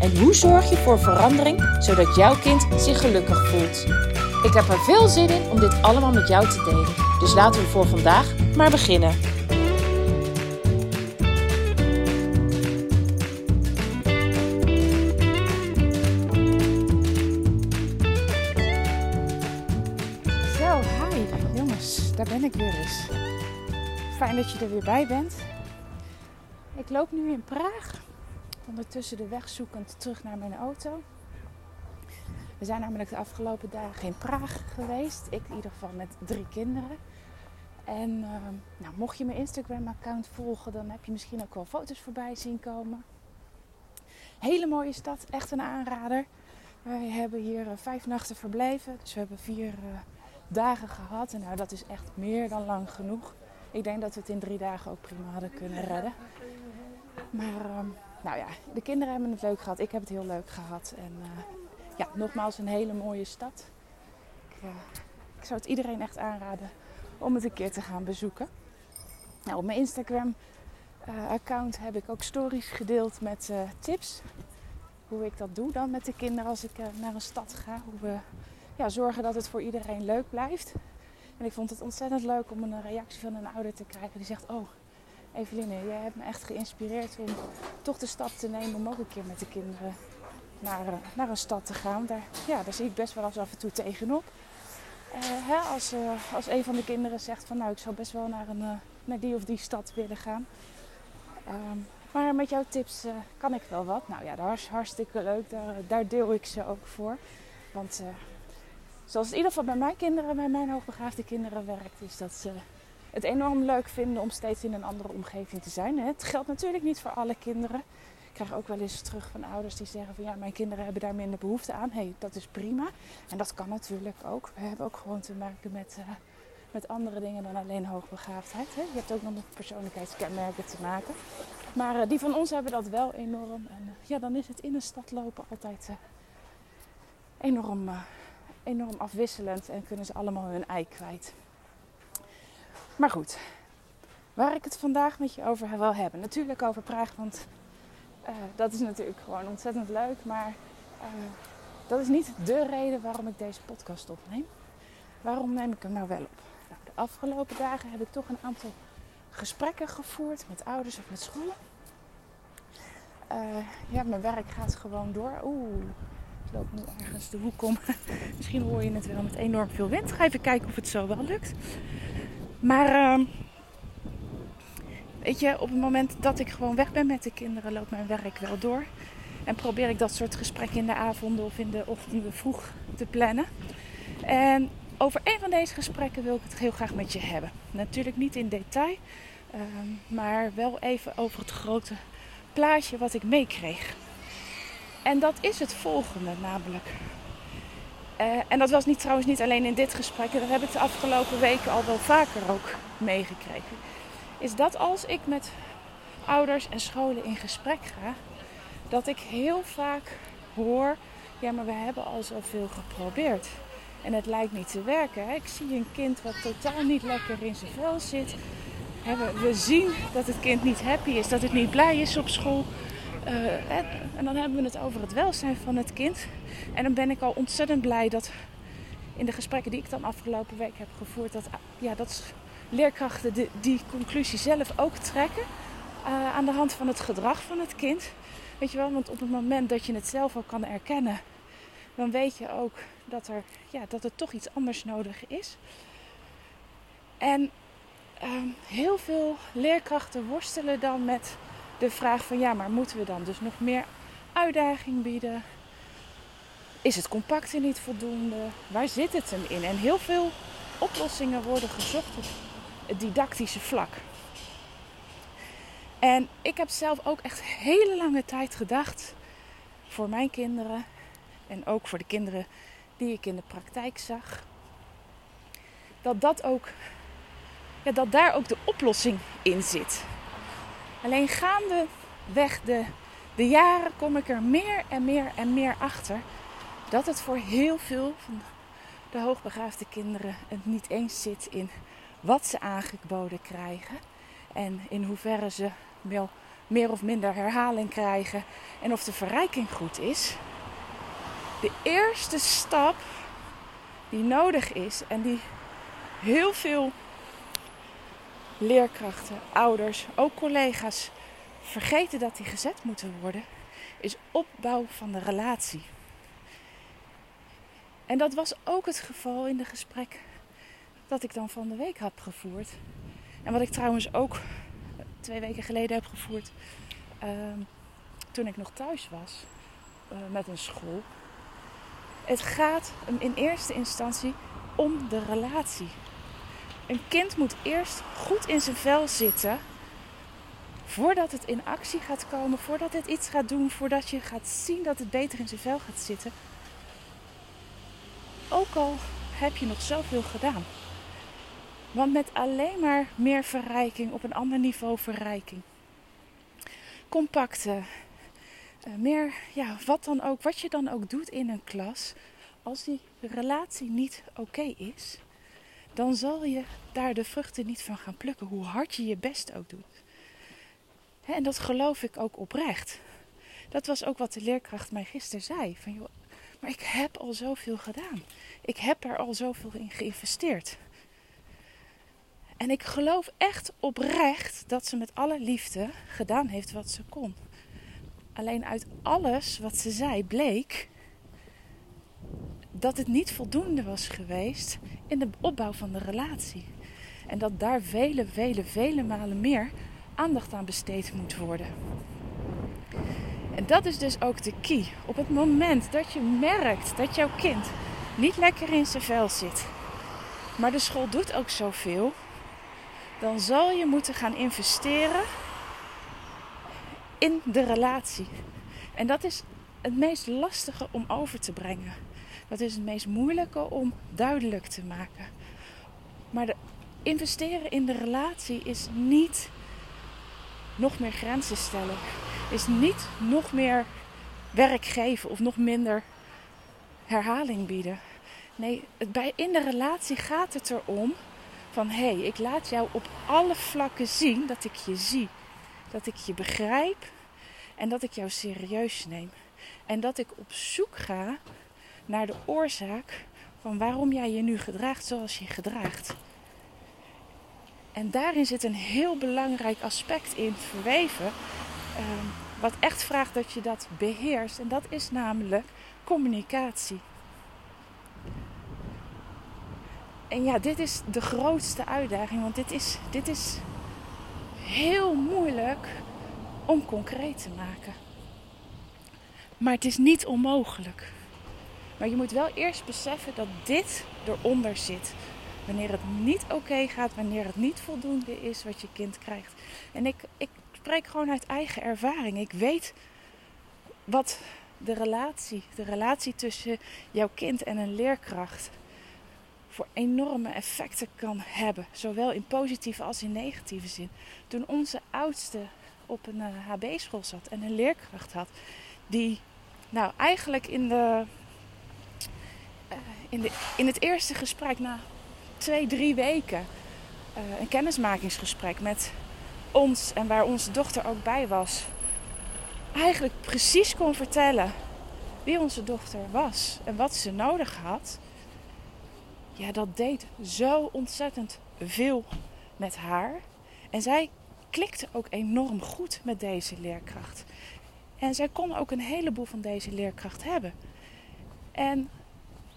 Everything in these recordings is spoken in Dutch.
En hoe zorg je voor verandering zodat jouw kind zich gelukkig voelt? Ik heb er veel zin in om dit allemaal met jou te delen. Dus laten we voor vandaag maar beginnen. Zo, hi jongens, daar ben ik weer eens. Fijn dat je er weer bij bent. Ik loop nu in Praag, ondertussen de weg zoekend terug naar mijn auto. We zijn namelijk de afgelopen dagen in Praag geweest. Ik in ieder geval met drie kinderen. En ehm, nou, mocht je mijn Instagram-account volgen, dan heb je misschien ook wel foto's voorbij zien komen. Hele mooie stad, echt een aanrader. Wij hebben hier eh, vijf nachten verbleven, dus we hebben vier eh, dagen gehad. En nou, dat is echt meer dan lang genoeg. Ik denk dat we het in drie dagen ook prima hadden kunnen redden. Maar ehm, nou ja, de kinderen hebben het leuk gehad. Ik heb het heel leuk gehad. En eh, ja, nogmaals een hele mooie stad. Ik, eh, ik zou het iedereen echt aanraden om het een keer te gaan bezoeken. Nou, op mijn Instagram eh, heb ik ook stories gedeeld met tips. Hoe ik dat doe dan met de kinderen als ik naar een stad ga. Hoe we ja, zorgen dat het voor iedereen leuk blijft. En ik vond het ontzettend leuk om een reactie van een ouder te krijgen die zegt: Oh, Eveline, jij hebt me echt geïnspireerd om toch de stap te nemen om ook een keer met de kinderen naar, eh, naar een stad te gaan. Daar, ja, daar zie ik best wel af en toe tegenop. Uh, hè, als, uh, als een van de kinderen zegt van nou ik zou best wel naar, een, naar die of die stad willen gaan. Um, maar met jouw tips kan ik wel wat. Nou ja, dat is hartstikke leuk. Daar, daar deel ik ze ook voor. Want zoals in ieder geval bij mijn kinderen, bij mijn hoogbegaafde kinderen werkt, is dat ze het enorm leuk vinden om steeds in een andere omgeving te zijn. Het geldt natuurlijk niet voor alle kinderen. Ik krijg ook wel eens terug van ouders die zeggen van ja, mijn kinderen hebben daar minder behoefte aan. Hey, dat is prima. En dat kan natuurlijk ook. We hebben ook gewoon te maken met, uh, met andere dingen dan alleen hoogbegaafdheid. Hè? Je hebt ook nog met persoonlijkheidskenmerken te maken. Maar uh, die van ons hebben dat wel enorm. En uh, ja, dan is het in een stad lopen altijd enorm enorm afwisselend en kunnen ze allemaal hun ei kwijt. Maar goed, waar ik het vandaag met je over wil hebben. Natuurlijk over Praag, want uh, dat is natuurlijk gewoon ontzettend leuk. Maar uh, dat is niet de reden waarom ik deze podcast opneem. Waarom neem ik hem nou wel op? Nou, de afgelopen dagen heb ik toch een aantal gesprekken gevoerd met ouders of met scholen. Uh, ja, mijn werk gaat gewoon door. Oeh, ik loop nu ergens de hoek om. Misschien hoor je het wel met enorm veel wind. Ga even kijken of het zo wel lukt. Maar uh, weet je, op het moment dat ik gewoon weg ben met de kinderen, loopt mijn werk wel door. En probeer ik dat soort gesprekken in de avonden of in de ochtenden vroeg te plannen. En over een van deze gesprekken wil ik het heel graag met je hebben. Natuurlijk niet in detail, uh, maar wel even over het grote plaatje wat ik meekreeg. En dat is het volgende namelijk. Uh, en dat was niet, trouwens niet alleen in dit gesprek, dat heb ik de afgelopen weken al wel vaker ook meegekregen. Is dat als ik met ouders en scholen in gesprek ga, dat ik heel vaak hoor: ja, maar we hebben al zoveel geprobeerd. En het lijkt niet te werken. Ik zie een kind wat totaal niet lekker in zijn vel zit. We zien dat het kind niet happy is, dat het niet blij is op school. Uh, en dan hebben we het over het welzijn van het kind. En dan ben ik al ontzettend blij dat in de gesprekken die ik dan afgelopen week heb gevoerd, dat, ja, dat leerkrachten die, conclusie zelf ook trekken uh, aan de hand van het gedrag van het kind. Weet je wel, want op het moment dat je het zelf ook kan erkennen, dan weet je ook dat er, ja, dat er toch iets anders nodig is. En uh, heel veel leerkrachten worstelen dan met de vraag van ja, maar moeten we dan dus nog meer uitdaging bieden? Is het compacte niet voldoende? Waar zit het hem in? En heel veel oplossingen worden gezocht op het didactische vlak. En ik heb zelf ook echt hele lange tijd gedacht voor mijn kinderen en ook voor de kinderen die ik in de praktijk zag, dat, dat, ook, ja, dat daar ook de oplossing in zit. Alleen gaandeweg de, de jaren kom ik er meer en meer en meer achter dat het voor heel veel van de hoogbegaafde kinderen het niet eens zit in wat ze aangeboden krijgen en in hoeverre ze wel meer of minder herhaling krijgen en of de verrijking goed is. De eerste stap die nodig is en die heel veel leerkrachten, ouders, ook collega's vergeten dat die gezet moeten worden, is opbouw van de relatie. En dat was ook het geval in de gesprek dat ik dan van de week heb gevoerd. En wat ik trouwens ook twee weken geleden heb gevoerd ehm, toen ik nog thuis was uh, met een school. Het gaat in eerste instantie om de relatie. Een kind moet eerst goed in zijn vel zitten voordat het in actie gaat komen, voordat het iets gaat doen, voordat je gaat zien dat het beter in zijn vel gaat zitten. Ook al heb je nog zoveel gedaan. Want met alleen maar meer verrijking, op een ander niveau verrijking. Compacte, eh, meer, ja, wat dan ook, wat je dan ook doet in een klas. Als die relatie niet oké is, dan zal je daar de vruchten niet van gaan plukken, hoe hard je je best ook doet. En dat geloof ik ook oprecht. Dat was ook wat de leerkracht mij gisteren zei. Van, joh, maar ik heb al zoveel gedaan. Ik heb er al zoveel in geïnvesteerd. En ik geloof echt oprecht dat ze met alle liefde gedaan heeft wat ze kon. Alleen uit alles wat ze zei bleek dat het niet voldoende was geweest in de opbouw van de relatie. En dat daar vele, vele, vele malen meer aandacht aan besteed moet worden. En dat is dus ook de key. Op het moment dat je merkt dat jouw kind niet lekker in zijn vel zit, maar de school doet ook zoveel, dan zal je moeten gaan investeren in de relatie. En dat is het meest lastige om over te brengen. Dat is het meest moeilijke om duidelijk te maken. Maar investeren in de relatie is niet nog meer grenzen stellen. Is niet nog meer werk geven of nog minder herhaling bieden. Nee, bij, in de relatie gaat het erom van hé, hey, ik laat jou op alle vlakken zien dat ik je zie. Dat ik je begrijp en dat ik jou serieus neem. En dat ik op zoek ga naar de oorzaak van waarom jij je nu gedraagt zoals je gedraagt. En daarin zit een heel belangrijk aspect in verweven. Ehm, wat echt vraagt dat je dat beheerst. En dat is namelijk communicatie. En ja, dit is de grootste uitdaging. Want dit is, dit is heel moeilijk om concreet te maken. Maar het is niet onmogelijk. Maar je moet wel eerst beseffen dat dit eronder zit. Wanneer het niet oké gaat, wanneer het niet voldoende is wat je kind krijgt. En ik, ik spreek gewoon uit eigen ervaring. Ik weet wat de relatie, de relatie tussen jouw kind en een leerkracht voor enorme effecten kan hebben. Zowel in positieve als in negatieve zin. Toen onze oudste op een HB-school eh, zat en een leerkracht had, die nou eigenlijk in, de, uh, in, de, in het eerste gesprek na twee, drie weken uh, een kennismakingsgesprek met ons en waar onze dochter ook bij was, eigenlijk precies kon vertellen wie onze dochter was en wat ze nodig had. Ja, dat deed zo ontzettend veel met haar. En zij klikte ook enorm goed met deze leerkracht. En zij kon ook een heleboel van deze leerkracht hebben. En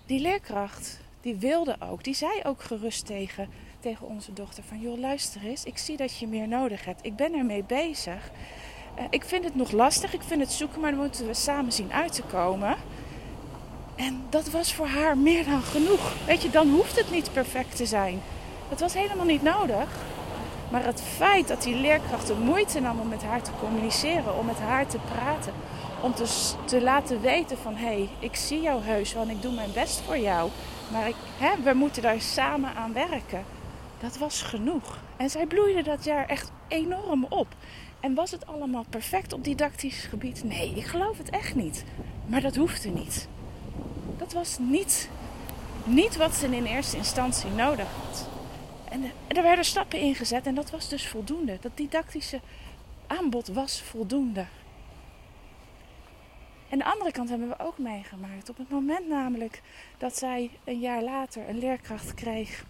die leerkracht, die wilde ook, die zei ook gerust tegen, tegen onze dochter van... joh, luister eens, ik zie dat je meer nodig hebt. Ik ben ermee bezig. Uh, ik vind het nog lastig, ik vind het zoeken, maar dan moeten we samen zien uit te komen. En dat was voor haar meer dan genoeg. Weet je, dan hoeft het niet perfect te zijn. Dat was helemaal niet nodig. Maar het feit dat die leerkracht de moeite nam om met haar te communiceren, om met haar te praten, Om te, te laten weten van hé, hey, ik zie jou heus en ik doe mijn best voor jou. Maar ik, hè, we moeten daar samen aan werken. Dat was genoeg. En zij bloeide dat jaar echt enorm op. En was het allemaal perfect op didactisch gebied? Nee, ik geloof het echt niet. Maar dat hoefde niet. Dat was niet, niet wat ze in eerste instantie nodig had. En er werden stappen ingezet en dat was dus voldoende. Dat didactische aanbod was voldoende. En de andere kant hebben we ook meegemaakt. Op het moment namelijk dat zij een jaar later een leerkracht kreeg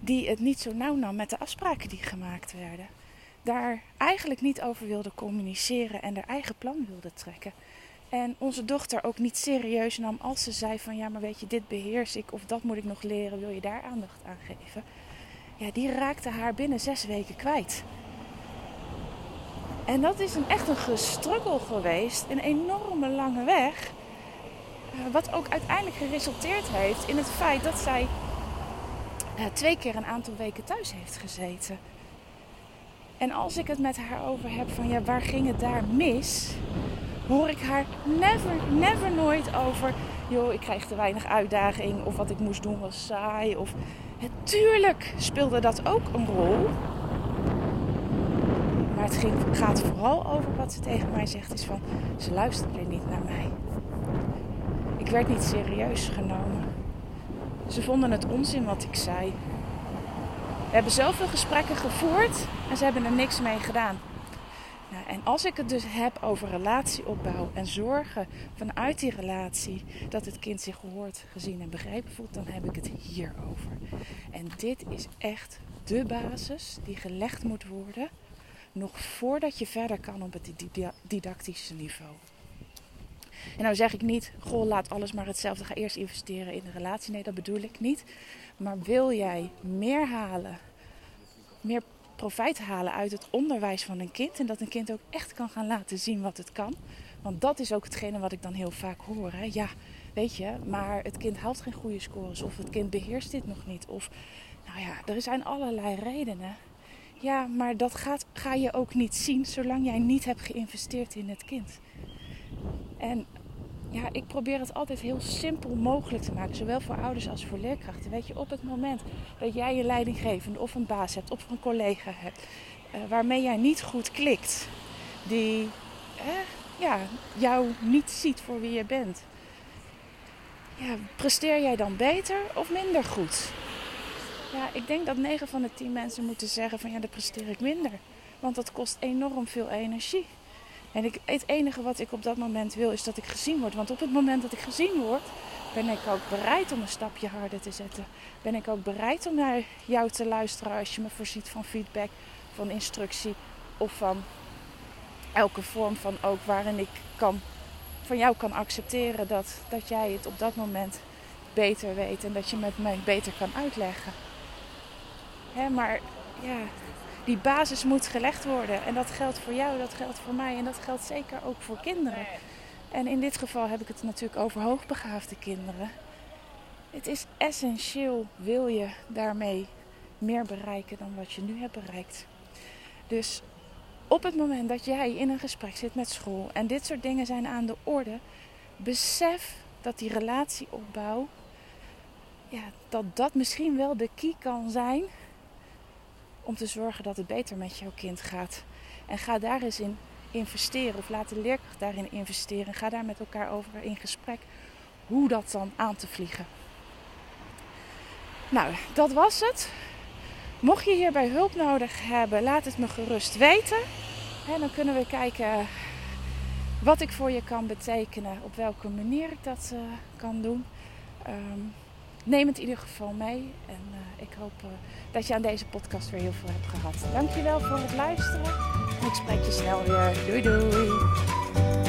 die het niet zo nauw nam met de afspraken die gemaakt werden. Daar eigenlijk niet over wilde communiceren en haar eigen plan wilde trekken. En onze dochter ook niet serieus nam als ze zei van ja, maar weet je, dit beheers ik of dat moet ik nog leren, wil je daar aandacht aan geven? Ja, die raakte haar binnen zes weken kwijt. En dat is een, echt een gestruggel geweest, een enorme lange weg. Eh, wat ook uiteindelijk geresulteerd heeft in het feit dat zij uh, twee keer een aantal weken thuis heeft gezeten. En als ik het met haar over heb van ja, waar ging het daar mis? Hoor ik haar never, never nooit over. Joh, ik kreeg te weinig uitdaging. Of wat ik moest doen was saai. Of natuurlijk speelde dat ook een rol. Het ging, gaat vooral over wat ze tegen mij zegt. Is van, ze luisterde niet naar mij. Ik werd niet serieus genomen. Ze vonden het onzin wat ik zei. We hebben zoveel gesprekken gevoerd en ze hebben er niks mee gedaan. Nou, en als ik het dus heb over relatieopbouw en zorgen vanuit die relatie dat het kind zich gehoord, gezien en begrepen voelt, dan heb ik het hierover. En dit is echt de basis die gelegd moet worden, nog voordat je verder kan op het didactische niveau. En nou zeg ik niet, goh, laat alles maar hetzelfde. Ga eerst investeren in de relatie. Nee, dat bedoel ik niet. Maar wil jij meer halen, meer profijt halen uit het onderwijs van een kind. En dat een kind ook echt kan gaan laten zien wat het kan. Want dat is ook hetgene wat ik dan heel vaak hoor. Hè? Ja, weet je, maar het kind haalt geen goede scores. Of het kind beheerst dit nog niet. Of, nou ja, er zijn allerlei redenen. Ja, maar dat gaat, ga je ook niet zien zolang jij niet hebt geïnvesteerd in het kind. En ja, ik probeer het altijd heel simpel mogelijk te maken. Zowel voor ouders als voor leerkrachten. Weet je, op het moment dat jij een leidinggevende of een baas hebt of een collega hebt. Uh, waarmee jij niet goed klikt. Die ja, jou niet ziet voor wie je bent. Ja, presteer jij dan beter of minder goed? Ja, ik denk dat 9 van de 10 mensen moeten zeggen van ja, dan presteer ik minder. Want dat kost enorm veel energie. En ik, het enige wat ik op dat moment wil is dat ik gezien word. Want op het moment dat ik gezien word, ben ik ook bereid om een stapje harder te zetten. Ben ik ook bereid om naar jou te luisteren als je me voorziet van feedback, van instructie of van elke vorm van ook waarin ik kan, van jou kan accepteren dat, dat jij het op dat moment beter weet en dat je met mij beter kan uitleggen. Maar ja, die basis moet gelegd worden. En dat geldt voor jou, dat geldt voor mij en dat geldt zeker ook voor kinderen. En in dit geval heb ik het natuurlijk over hoogbegaafde kinderen. Het is essentieel, wil je daarmee meer bereiken dan wat je nu hebt bereikt. Dus op het moment dat jij in een gesprek zit met school en dit soort dingen zijn aan de orde, besef dat die relatieopbouw, ja, dat dat misschien wel de key kan zijn om te zorgen dat het beter met jouw kind gaat. En ga daar eens in investeren of laat de leerkracht daarin investeren. Ga daar met elkaar over in gesprek hoe dat dan aan te vliegen. Nou, dat was het. Mocht je hierbij hulp nodig hebben, laat het me gerust weten. En dan kunnen we kijken wat ik voor je kan betekenen, op welke manier ik dat uh, kan doen. Um, neem het in ieder geval mee. En uh, ik hoop uh, dat je aan deze podcast weer heel veel hebt gehad. Dankjewel voor het luisteren. En ik spreek je snel weer. Doei doei.